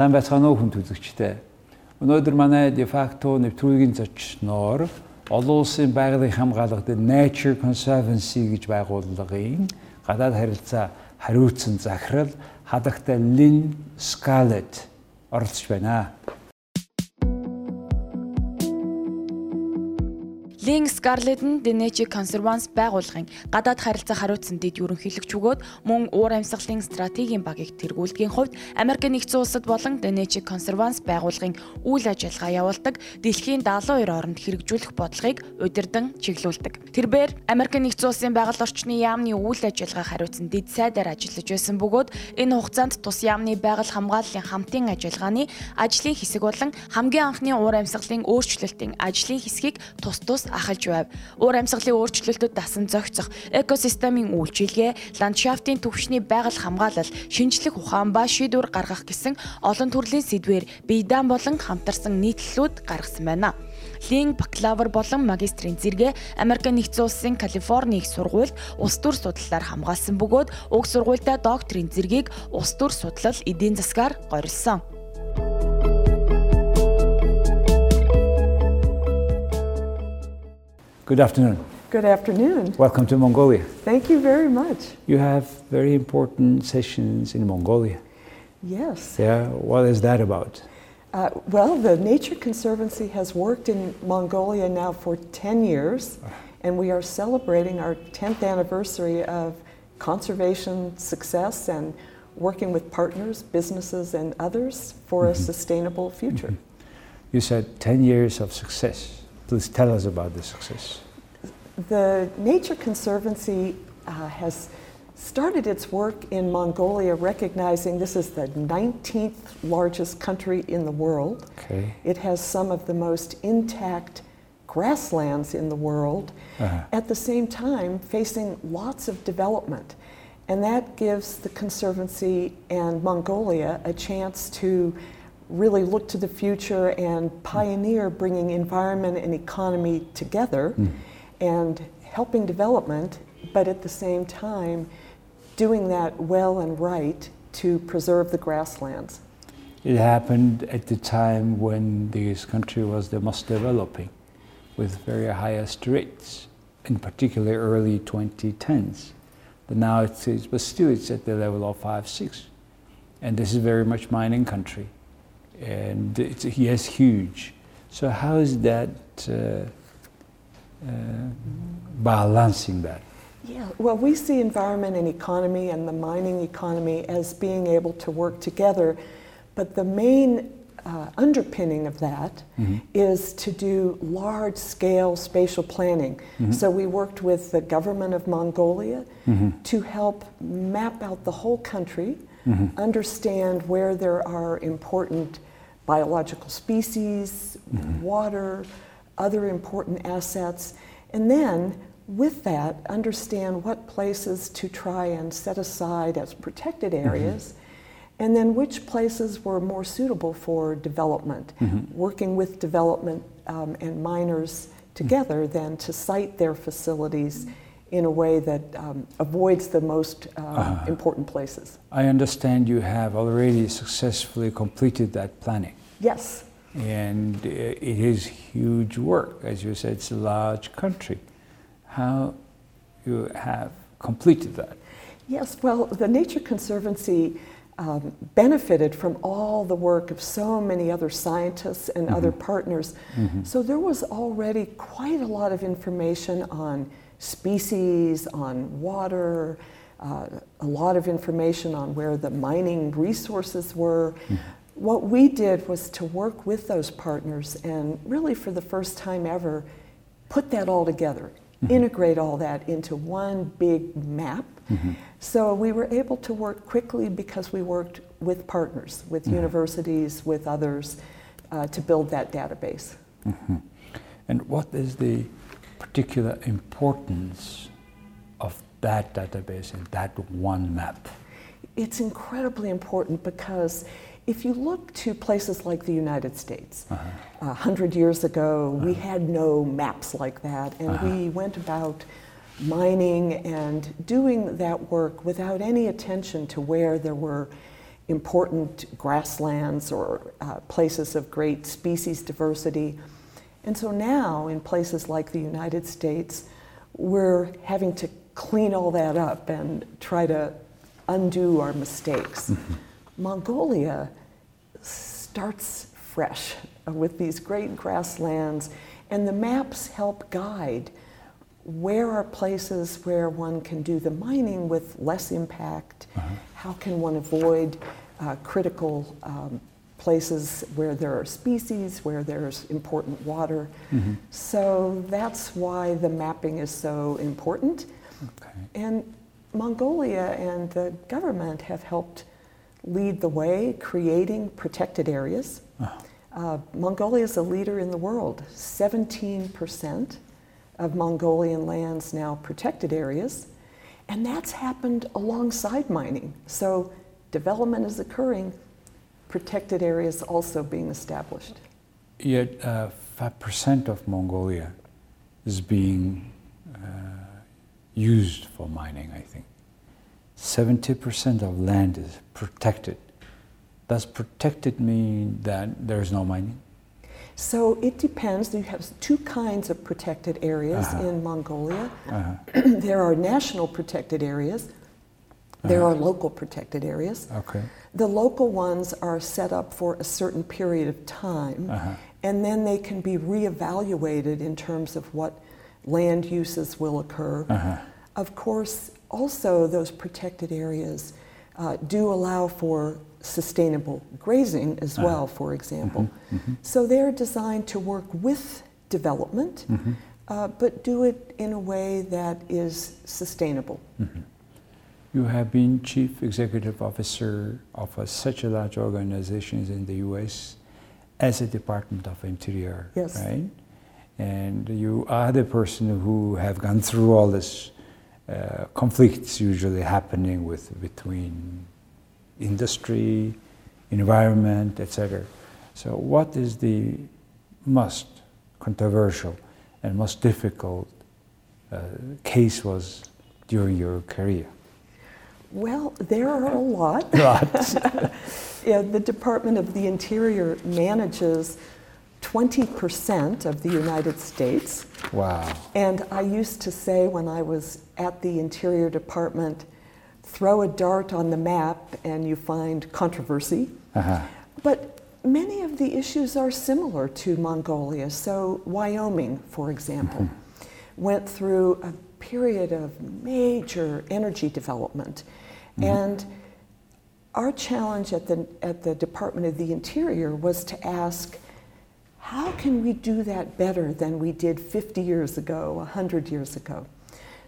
Сайн байцгаана уу хүн төлөгчтэй. Өнөөдөр манай de facto нэвтрүүлгийн зочноор олон улсын байгалийн хамгаалалт Nature Conservancy гэж байгууллагын гадаад харилцаа хариуцсан захирал хадагтай Lynn Scarlett оролцож байна. Лин Скарлетт нь Денечи Консерванс байгууллагын гадаад харилцаа хариуцсан дэд ерөнхийлөгч бөгөөд мөн уур амьсгалын стратегийн багийг тэргүүлдэхийн хувьд Америк нэгдсэн улсад болон Денечи Консерванс байгууллагын үйл ажиллагаа явуулдаг дэлхийн 72 оронд хэрэгжүүлэх бодлогыг удирдан чиглүүлдэг. Тэрээр Америк нэгдсэн улсын байгаль орчны яамны үйл ажиллагаа хариуцсан дэд сайдаар ажиллаж байсан бөгөөд энэ хугацаанд тус яамны байгаль хамгааллын хамтын ажиллагааны ажлын хэсэг болон хамгийн анхны уур амьсгалын өөрчлөлтийн ажлын хэсгийг тус тус ахалж байв. Уур амьсгалын өөрчлөлтөд дасан зохицох экосистемийн үйлчилгээ, ландшафтын төвшний байгаль хамгаалал, шинжлэх ухаан ба шийдвэр гаргах гэсэн олон төрлийн сэдвээр биедан болон хамтарсан нийтлэлүүд гаргасан байна. Лин бакалавр болон магистрийн зэрэгэ Америк нэгдсэн улсын Калифорни их сургуульд улс төр судлалаар хамгаалсан бөгөөд уг сургуультай докторийн зэргийг улс төр судлал эдийн засгаар горилсон. Good afternoon. Good afternoon. Welcome to Mongolia. Thank you very much. You have very important sessions in Mongolia. Yes. Yeah, what is that about? Uh, well, the Nature Conservancy has worked in Mongolia now for 10 years, and we are celebrating our 10th anniversary of conservation success and working with partners, businesses, and others for a sustainable future. You said 10 years of success. Please tell us about the success. The Nature Conservancy uh, has started its work in Mongolia recognizing this is the 19th largest country in the world. Okay. It has some of the most intact grasslands in the world, Uh-huh. at the same time facing lots of development. And that gives the Conservancy and Mongolia a chance to really look to the future and pioneer bringing environment and economy together hmm. and helping development, but at the same time doing that well and right to preserve the grasslands. It happened at the time when this country was the most developing, with very highest rates, in particular early 2010s. But now it's, it's but still it's at the level of five, six, and this is very much mining country, and it's yes huge. So how is that uh, uh, balancing that? Yeah, well, we see environment and economy and the mining economy as being able to work together, but the main uh, underpinning of that is to do large scale spatial planning. So we worked with the government of Mongolia to help map out the whole country, understand where there are important biological species, water, other important assets, and then with that, understand what places to try and set aside as protected areas, and then which places were more suitable for development, working with development um, and miners together then to site their facilities in a way that um, avoids the most uh, important places. I understand you have already successfully completed that planning. Yes. and uh, it is huge work. As you said, it's a large country. How you have completed that? Yes, well, the Nature Conservancy um, benefited from all the work of so many other scientists and other partners. So there was already quite a lot of information on species, on water, uh, a lot of information on where the mining resources were. What we did was to work with those partners and really, for the first time ever, put that all together, mm-hmm. integrate all that into one big map. Mm-hmm. So we were able to work quickly because we worked with partners, with mm-hmm. universities, with others, uh, to build that database. And what is the particular importance of that database and that one map? It's incredibly important because if you look to places like the United States, a hundred years ago, we uh-huh. had no maps like that, and we uh-huh. went about mining and doing that work without any attention to where there were important grasslands or uh, places of great species diversity. And so now, in places like the United States, we're having to clean all that up and try to undo our mistakes. Mm-hmm. Mongolia starts fresh with these great grasslands, and the maps help guide where are places where one can do the mining with less impact, how can one avoid uh, critical um, places where there are species, where there's important water. So that's why the mapping is so important. Okay. And Mongolia and the government have helped lead the way, creating protected areas. Uh, Mongolia is a leader in the world. 17% of Mongolian lands now protected areas, and that's happened alongside mining. So development is occurring, protected areas also being established. Yet, uh, 5% of Mongolia is being uh, used for mining, I think. 70% of land is protected. Does protected mean that there's no mining? So it depends. You have two kinds of protected areas Uh-huh. in Mongolia. Uh-huh. there are national protected areas, there are local protected areas. Okay. The local ones are set up for a certain period of time, Uh-huh. and then they can be reevaluated in terms of what land uses will occur. Uh-huh. Of course, also those protected areas uh, do allow for sustainable grazing as Uh-huh. well, for example. Mm-hmm. So they're designed to work with development, Mm-hmm. uh, but do it in a way that is sustainable. You have been chief executive officer of a, such a large organization in the U.S. as a Department of Interior, Yes. right? And you are the person who have gone through all this uh, conflicts usually happening with between industry, environment, etc. So, what is the most controversial and most difficult uh, case was during your career? Well, there are a lot. Lots. Yeah, the Department of the Interior manages 20% of the United States. wow. And I used to say when I was at the Interior Department, throw a dart on the map and you find controversy. Uh-huh. But many of the issues are similar to Mongolia. So, Wyoming, for example, went through a period of major energy development. And our challenge at the, at the Department of the Interior was to ask how can we do that better than we did 50 years ago, 100 years ago?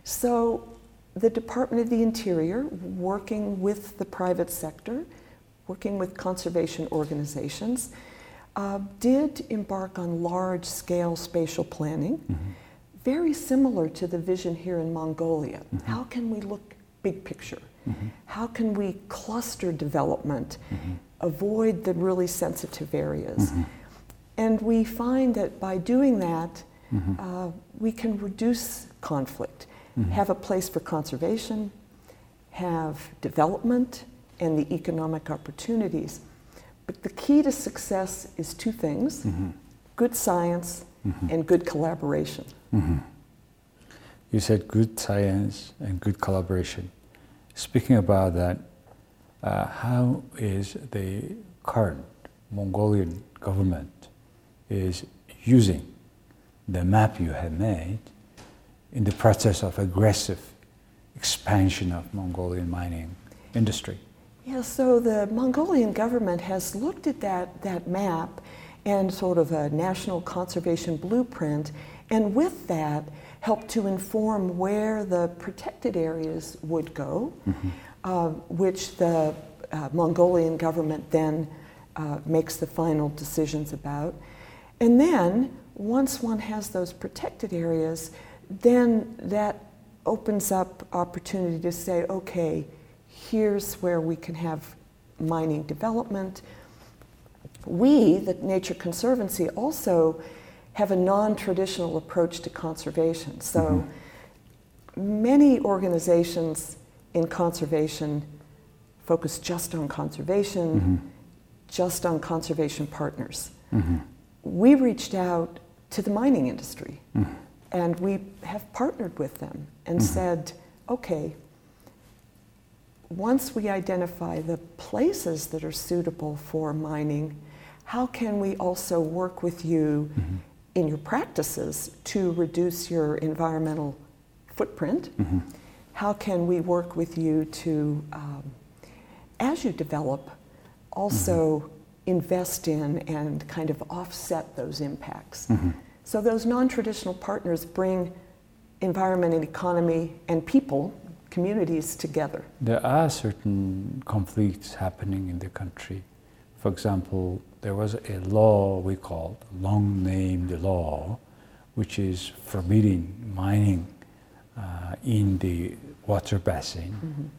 So, the Department of the Interior, working with the private sector, working with conservation organizations, uh, did embark on large scale spatial planning, mm-hmm. very similar to the vision here in Mongolia. Mm-hmm. How can we look big picture? Mm-hmm. How can we cluster development, avoid the really sensitive areas? And we find that by doing that, mm-hmm. uh, we can reduce conflict, mm-hmm. have a place for conservation, have development, and the economic opportunities. But the key to success is two things mm-hmm. good science and good collaboration. You said good science and good collaboration. Speaking about that, uh, how is the current Mongolian government is using the map you have made in the process of aggressive expansion of Mongolian mining industry? Yeah, so the Mongolian government has looked at that, that map and sort of a national conservation blueprint, and with that, helped to inform where the protected areas would go, uh, which the uh, Mongolian government then uh, makes the final decisions about. And then, once one has those protected areas, then that opens up opportunity to say, okay, here's where we can have mining development. We, the Nature Conservancy, also have a non traditional approach to conservation. So many organizations in conservation focus just on conservation, Mm-hmm. just on conservation partners. Mm-hmm. We reached out to the mining industry Mm-hmm. and we have partnered with them and Mhm. said, okay, once we identify the places that are suitable for mining, how can we also work with you Mhm. in your practices to reduce your environmental footprint? Mhm. How can we work with you to, um, as you develop, also invest in and kind of offset those impacts? Mhm. So those non-traditional partners bring environment and economy and people, communities together. There are certain conflicts happening in the country. For example, there was a law we called long named law, which is forbidding mining uh, in the water basin.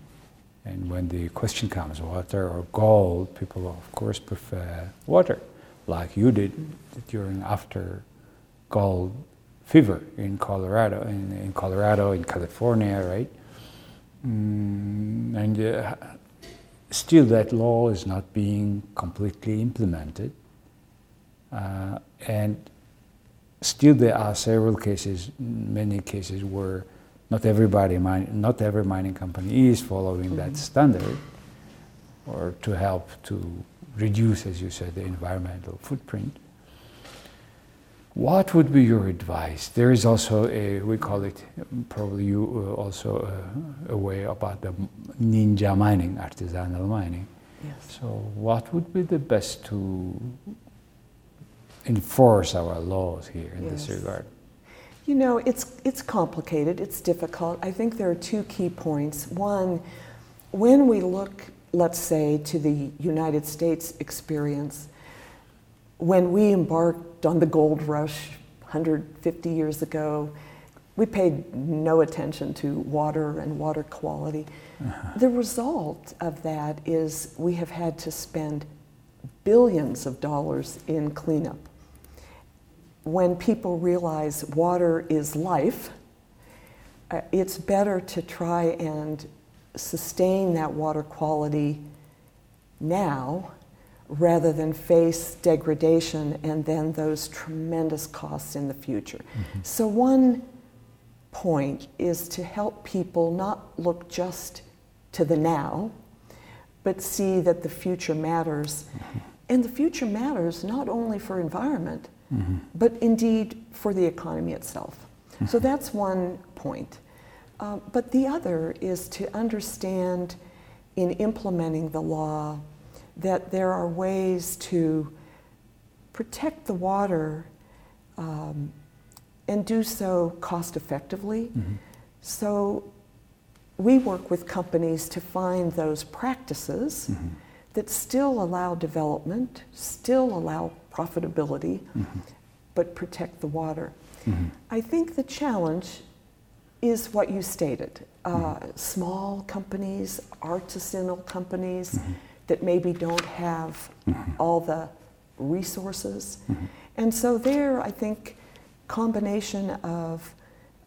And when the question comes, water or gold, people of course prefer water, like you did during after gold fever in Colorado, in, in Colorado, in California, right? Mm, and uh, still, that law is not being completely implemented. Uh, and still, there are several cases, many cases where not everybody, mine, not every mining company is following that standard, or to help to reduce, as you said, the environmental footprint. What would be your advice? There is also a, we call it, probably you uh, also uh, a way about the ninja mining, artisanal mining. Yes. So, what would be the best to enforce our laws here in this regard? You know, it's, it's complicated, it's difficult. I think there are two key points. One, when we look, let's say, to the United States experience, when we embarked on the gold rush 150 years ago, we paid no attention to water and water quality. Uh-huh. The result of that is we have had to spend billions of dollars in cleanup when people realize water is life, uh, it's better to try and sustain that water quality now rather than face degradation and then those tremendous costs in the future. So, one point is to help people not look just to the now, but see that the future matters. And the future matters not only for environment, but indeed for the economy itself. So that's one point. Uh, but the other is to understand in implementing the law that there are ways to protect the water um, and do so cost effectively. So we work with companies to find those practices that still allow development, still allow profitability, but protect the water. I think the challenge is what you stated. Uh, small companies, artisanal companies that maybe don't have all the resources. And so, there, I think, combination of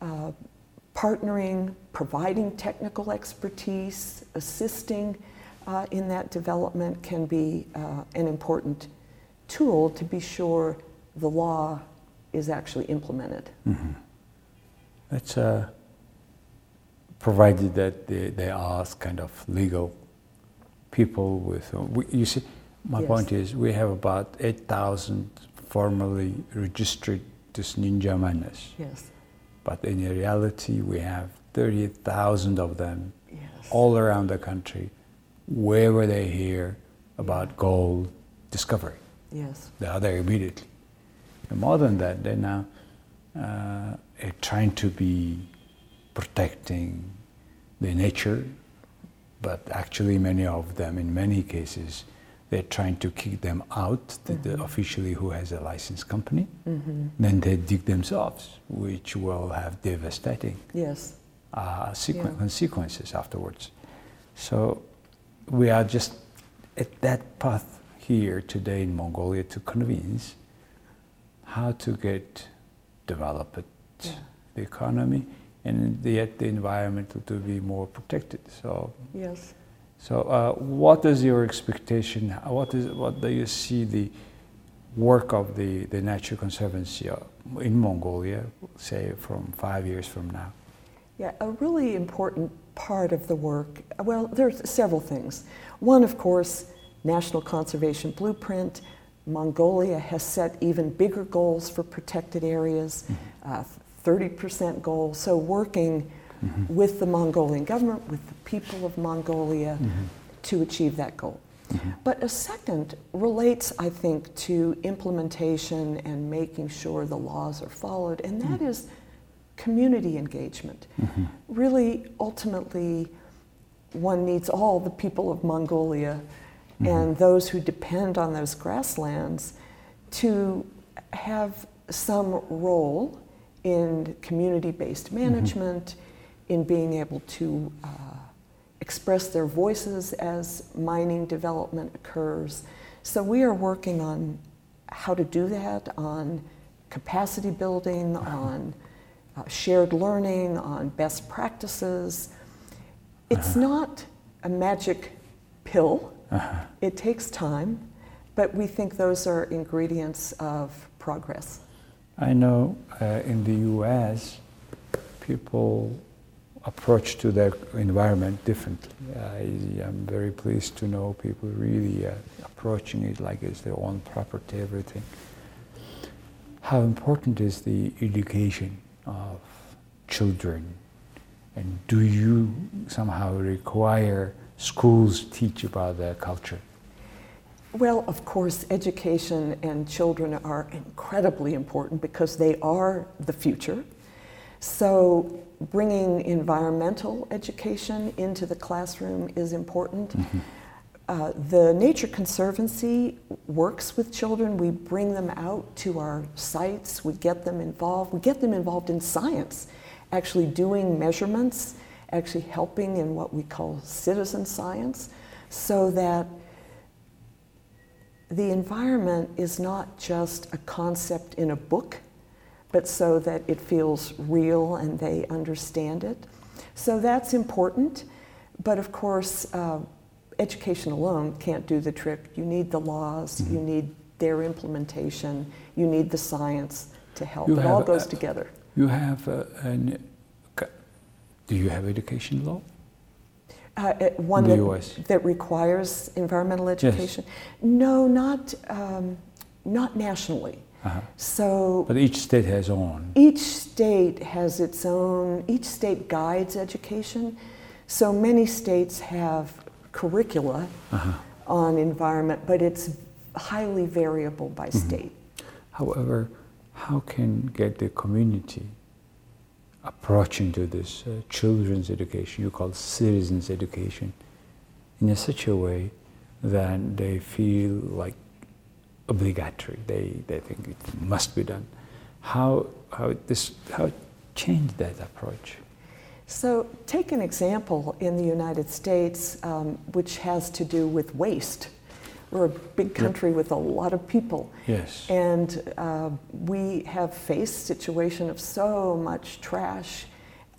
uh, partnering, providing technical expertise, assisting uh, in that development can be uh, an important tool to be sure the law is actually implemented. That's uh, provided that they, they ask kind of legal people with. Uh, we, you see, my Yes. point is we have about 8,000 formally registered as ninja miners. Yes. But in reality, we have 30,000 of them Yes. all around the country. Where were they hear about gold discovery? Yes. They are there immediately. And more than that, they're now uh, trying to be protecting the nature, but actually, many of them, in many cases, they're trying to kick them out, the, the officially who has a licensed company. Then they dig themselves, which will have devastating Yes. uh, sequen- Yeah. consequences afterwards. So we are just at that path here today in Mongolia to convince how to get developed Yeah. the economy and yet the environment to be more protected. So Yes. So, uh, what is your expectation? What is what do you see the work of the, the Nature Conservancy uh, in Mongolia, say from five years from now? Yeah, a really important part of the work, well, there's several things. One, of course, National Conservation Blueprint. Mongolia has set even bigger goals for protected areas, mm-hmm. uh, 30% goal. So, working mm-hmm. with the Mongolian government, with the people of Mongolia mm-hmm. to achieve that goal. Mm-hmm. But a second relates, I think, to implementation and making sure the laws are followed, and that mm-hmm. is community engagement. Mm-hmm. Really, ultimately, one needs all the people of Mongolia mm-hmm. and those who depend on those grasslands to have some role in community based mm-hmm. management, in being able to uh, express their voices as mining development occurs. So we are working on how to do that, on capacity building, on uh, shared learning, on best practices. It's uh-huh. not a magic pill. Uh-huh. It takes time, but we think those are ingredients of progress. I know uh, in the US, people approach to their environment differently. I am very pleased to know people really uh, approaching it like it's their own property, everything. How important is the education of children? And do you somehow require schools teach about their culture? Well, of course, education and children are incredibly important because they are the future. So, bringing environmental education into the classroom is important. Mm-hmm. Uh, the Nature Conservancy works with children. We bring them out to our sites, we get them involved, we get them involved in science, actually doing measurements, actually helping in what we call citizen science, so that the environment is not just a concept in a book but so that it feels real and they understand it. So that's important. But of course, uh, education alone can't do the trick. You need the laws, mm-hmm. you need their implementation, you need the science to help. You it all goes a, together. You have a, an, do you have education law? Uh, uh one that, that, requires environmental education? Yes. No, not, um, not nationally. Uh-huh. So, but each state has own. Each state has its own. Each state guides education. So many states have curricula uh-huh. on environment, but it's highly variable by mm-hmm. state. However, how can get the community approaching to this uh, children's education, you call citizens education, in a such a way that they feel like obligatory. They, they think it must be done. How, how, this, how change that approach? So, take an example in the United States, um, which has to do with waste. We're a big country yep. with a lot of people. Yes. And uh, we have faced situation of so much trash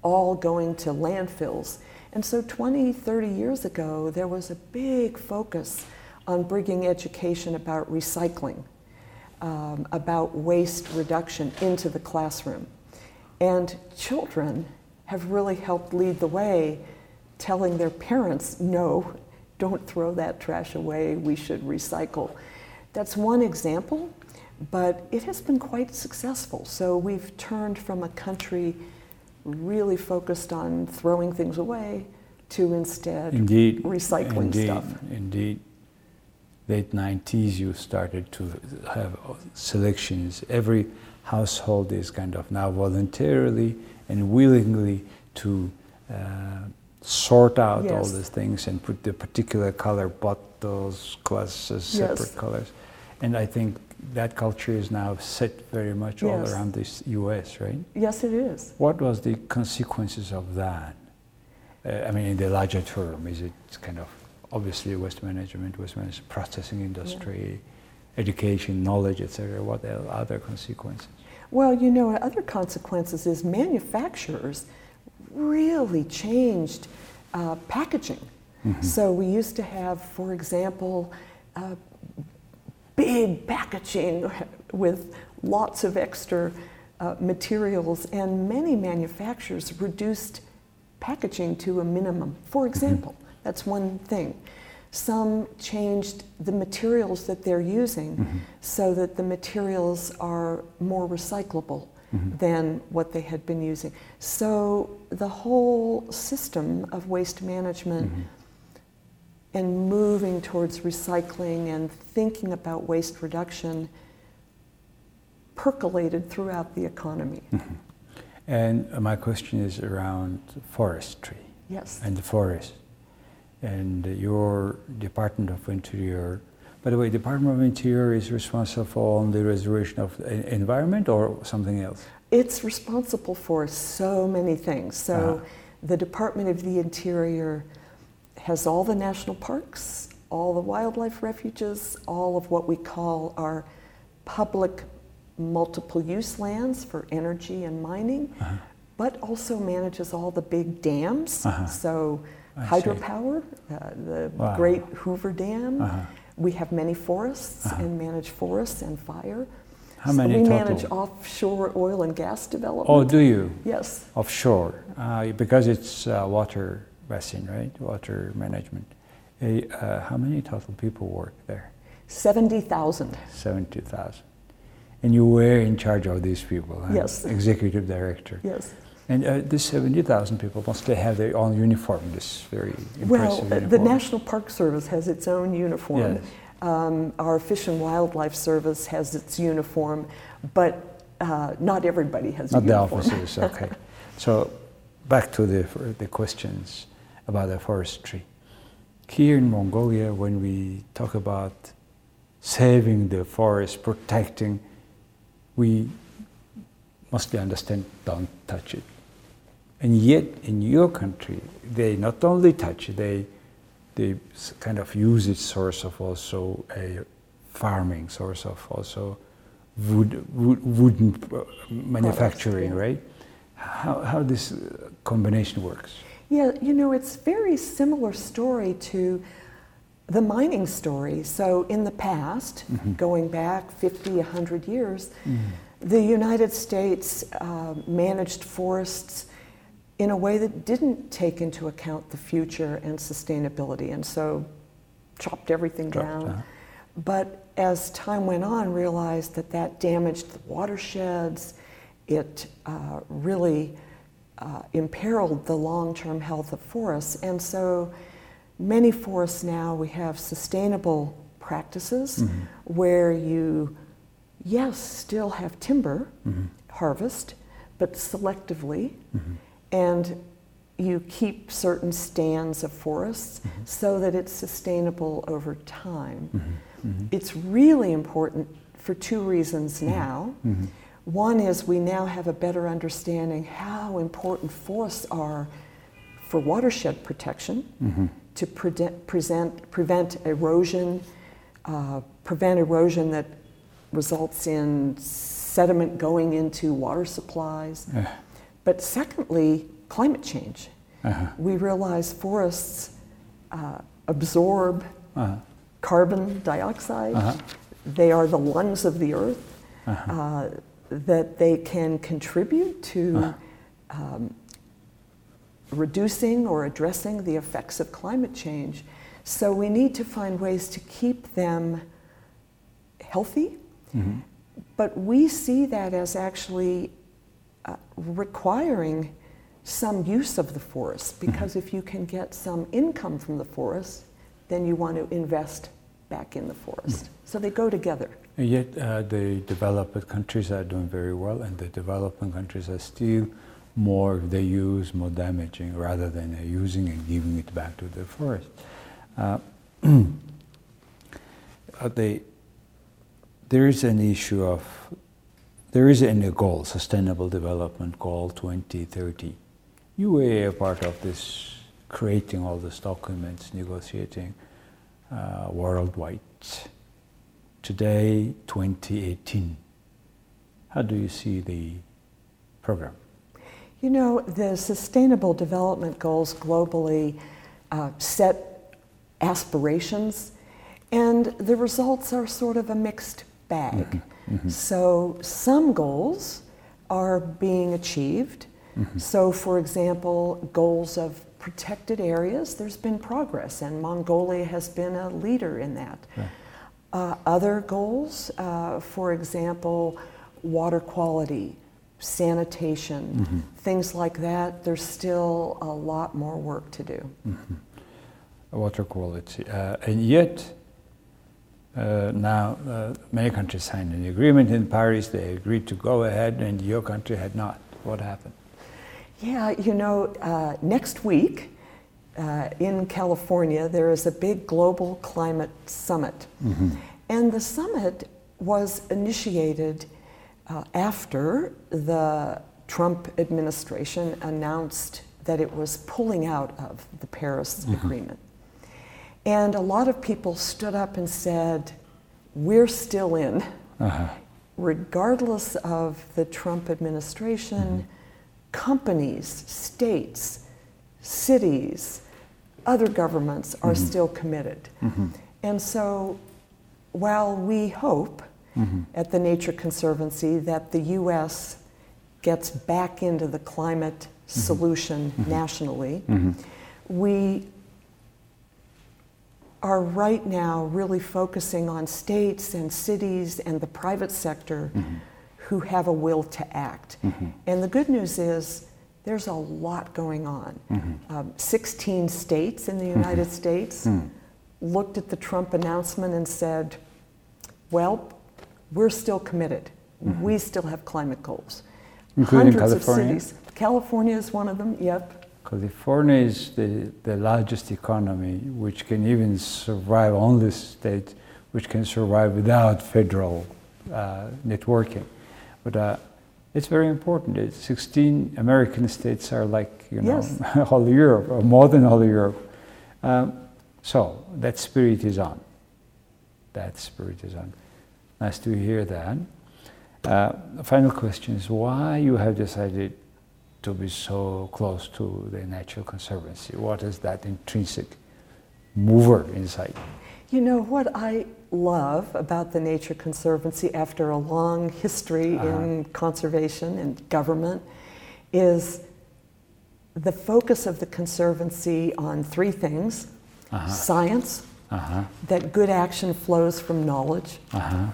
all going to landfills. And so 20, 30 years ago, there was a big focus on bringing education about recycling, um, about waste reduction into the classroom. And children have really helped lead the way, telling their parents, no, don't throw that trash away, we should recycle. That's one example, but it has been quite successful. So we've turned from a country really focused on throwing things away to instead indeed, recycling indeed, stuff. Indeed late 90s, you started to have selections. Every household is kind of now voluntarily and willingly to uh, sort out yes. all these things and put the particular color bottles, glasses, separate yes. colors. And I think that culture is now set very much yes. all around the U.S., right? Yes, it is. What was the consequences of that? Uh, I mean, in the larger term, is it kind of obviously waste management, waste management, processing industry, yeah. education, knowledge, etc. What are other consequences? Well, you know, other consequences is manufacturers really changed uh, packaging. So we used to have, for example, uh, big packaging with lots of extra uh, materials, and many manufacturers reduced packaging to a minimum. For example, that's one thing. Some changed the materials that they're using so that the materials are more recyclable than what they had been using. So the whole system of waste management and moving towards recycling and thinking about waste reduction percolated throughout the economy. And uh, my question is around forestry Yes. and the forest. And your Department of Interior, by the way, Department of Interior is responsible for only restoration of the environment or something else? It's responsible for so many things. So, Uh-huh. the Department of the Interior has all the national parks, all the wildlife refuges, all of what we call our public multiple use lands for energy and mining, but also manages all the big dams. Uh-huh. So, I hydropower, uh, the Wow. Great Hoover Dam. We have many forests Uh-huh. and manage forests and fire. How So many we total? manage offshore oil and gas development. Oh, do you? Yes. Offshore, uh, because it's uh, water basin, right? Water management. Uh, uh, how many total people work there? 70,000. 70,000. And you were in charge of these people, huh? Yes. Executive director. Yes. And uh, these 70,000 people must they have their own uniform, this very Well, impressive uh, uniform. the National Park Service has its own uniform. Yes. Um, our Fish and Wildlife Service has its uniform, but uh, not everybody has Not a the uniform. officers, okay. so back to the, the questions about the forestry. Here in Mongolia, when we talk about saving the forest, protecting, we mostly understand don't touch it. And yet, in your country, they not only touch they, they kind of use it source of also a farming, source of also wood, wood wooden uh, manufacturing, yeah. right? How, how this uh, combination works? Yeah, you know, it's very similar story to the mining story. So in the past, going back 50, 100 years, the United States uh, managed forests in a way that didn't take into account the future and sustainability, and so chopped everything Chopped, down. uh-huh. But as time went on, realized that that damaged the watersheds. It uh, really uh, imperiled the long-term health of forests, and so many forests now we have sustainable practices where you, yes, still have timber harvest, but selectively, and you keep certain stands of forests mm-hmm. so that it's sustainable over time. Mm-hmm. Mm-hmm. It's really important for two reasons now. One is we now have a better understanding how important forests are for watershed protection to prevent, present, prevent erosion, uh, prevent erosion that results in sediment going into water supplies. But secondly, climate change. uh-huh, We realize forests uh, absorb uh-huh, carbon dioxide. Uh-huh. They are the lungs of the earth. uh-huh. Uh, that they can contribute to Uh-huh. um, reducing or addressing the effects of climate change. So we need to find ways to keep them healthy, Mhm. but we see that as actually uh, requiring some use of the forest because if you can get some income from the forest, then you want to invest back in the forest. So they go together. And yet, uh, the developed countries are doing very well, and the developing countries are still more, they use more damaging rather than uh, using and giving it back to the forest. Uh, uh, they, there is an issue of, there is a new goal, Sustainable Development Goal 2030. You were a part of this, creating all these documents, negotiating uh, worldwide today 2018 how do you see the program You know, the Sustainable Development Goals globally uh, set aspirations, and the results are sort of a mixed bag. So some goals are being achieved. So, for example, goals of protected areas, there's been progress, and Mongolia has been a leader in that. Right. Uh, other goals, uh, for example, water quality, sanitation, things like that, there's still a lot more work to do. water quality. Uh, and yet, uh, now uh, many countries signed an agreement in Paris. They agreed to go ahead, and your country had not. What happened? Yeah, you know, uh, next week uh, in California, there is a big global climate summit. And the summit was initiated uh, after the Trump administration announced that it was pulling out of the Paris Agreement. And a lot of people stood up and said, We're still in. Uh-huh. Regardless of the Trump administration, mm-hmm. companies, states, cities, other governments are mm-hmm. still committed. Mm-hmm. And so, while we hope at the Nature Conservancy that the U.S. gets back into the climate solution nationally, we are right now really focusing on states and cities and the private sector mm-hmm. who have a will to act. Mm-hmm. And the good news is there's a lot going on. Mm-hmm. Um, 16 states in the United States mm. looked at the Trump announcement and said, well, we're still committed. We still have climate goals. Including Hundreds California? of cities. California is one of them, yep. California is the, the largest economy, which can even survive, only state which can survive without federal uh, networking. But uh, it's very important. It's 16 American states are like, you know, Yes. whole Europe, or more than all Europe. Um, so that spirit is on. That spirit is on. Nice to hear that. Uh, final question is why you have decided to be so close to the Natural Conservancy? What is that intrinsic mover inside? You know what I love about the Nature Conservancy after a long history in conservation and government is the focus of the Conservancy on three things science, Uh-huh. that good action flows from knowledge. Uh-huh.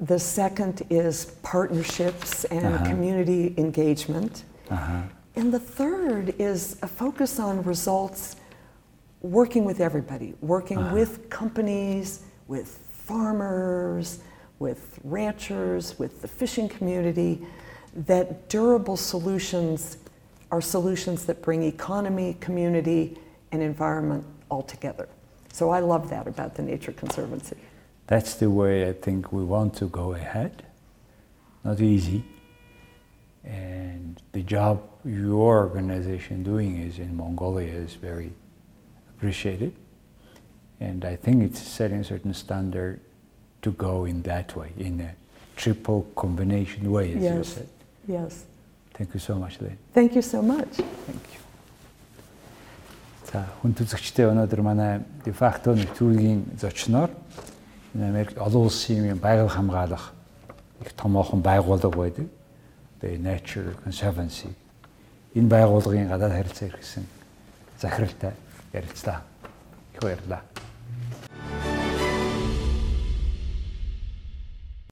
The second is partnerships and Uh-huh. community engagement. Uh-huh. And the third is a focus on results working with everybody, working with companies, with farmers, with ranchers, with the fishing community, that durable solutions are solutions that bring economy, community, and environment all together. So I love that about the Nature Conservancy. That's the way I think we want to go ahead. Not easy. And the job your organization doing is in Mongolia is very appreciated. And I think it's setting a certain standard to go in that way, in a triple combination way, as you Yes. said. Yes. Thank you so much, Lynn. Thank you so much. Thank you. За хүн түзэгчтэй өнөөдөр манай дефакто нэвтрүүлгийн зочноор энэ Америк олон улсын юм байгаль хамгаалах их томоохон байгууллага байдаг. The Nature Conservancy. Энэ байгууллагын гадаад харилцаа эрхсэн захиралтай ярилцлаа. Их баярлалаа.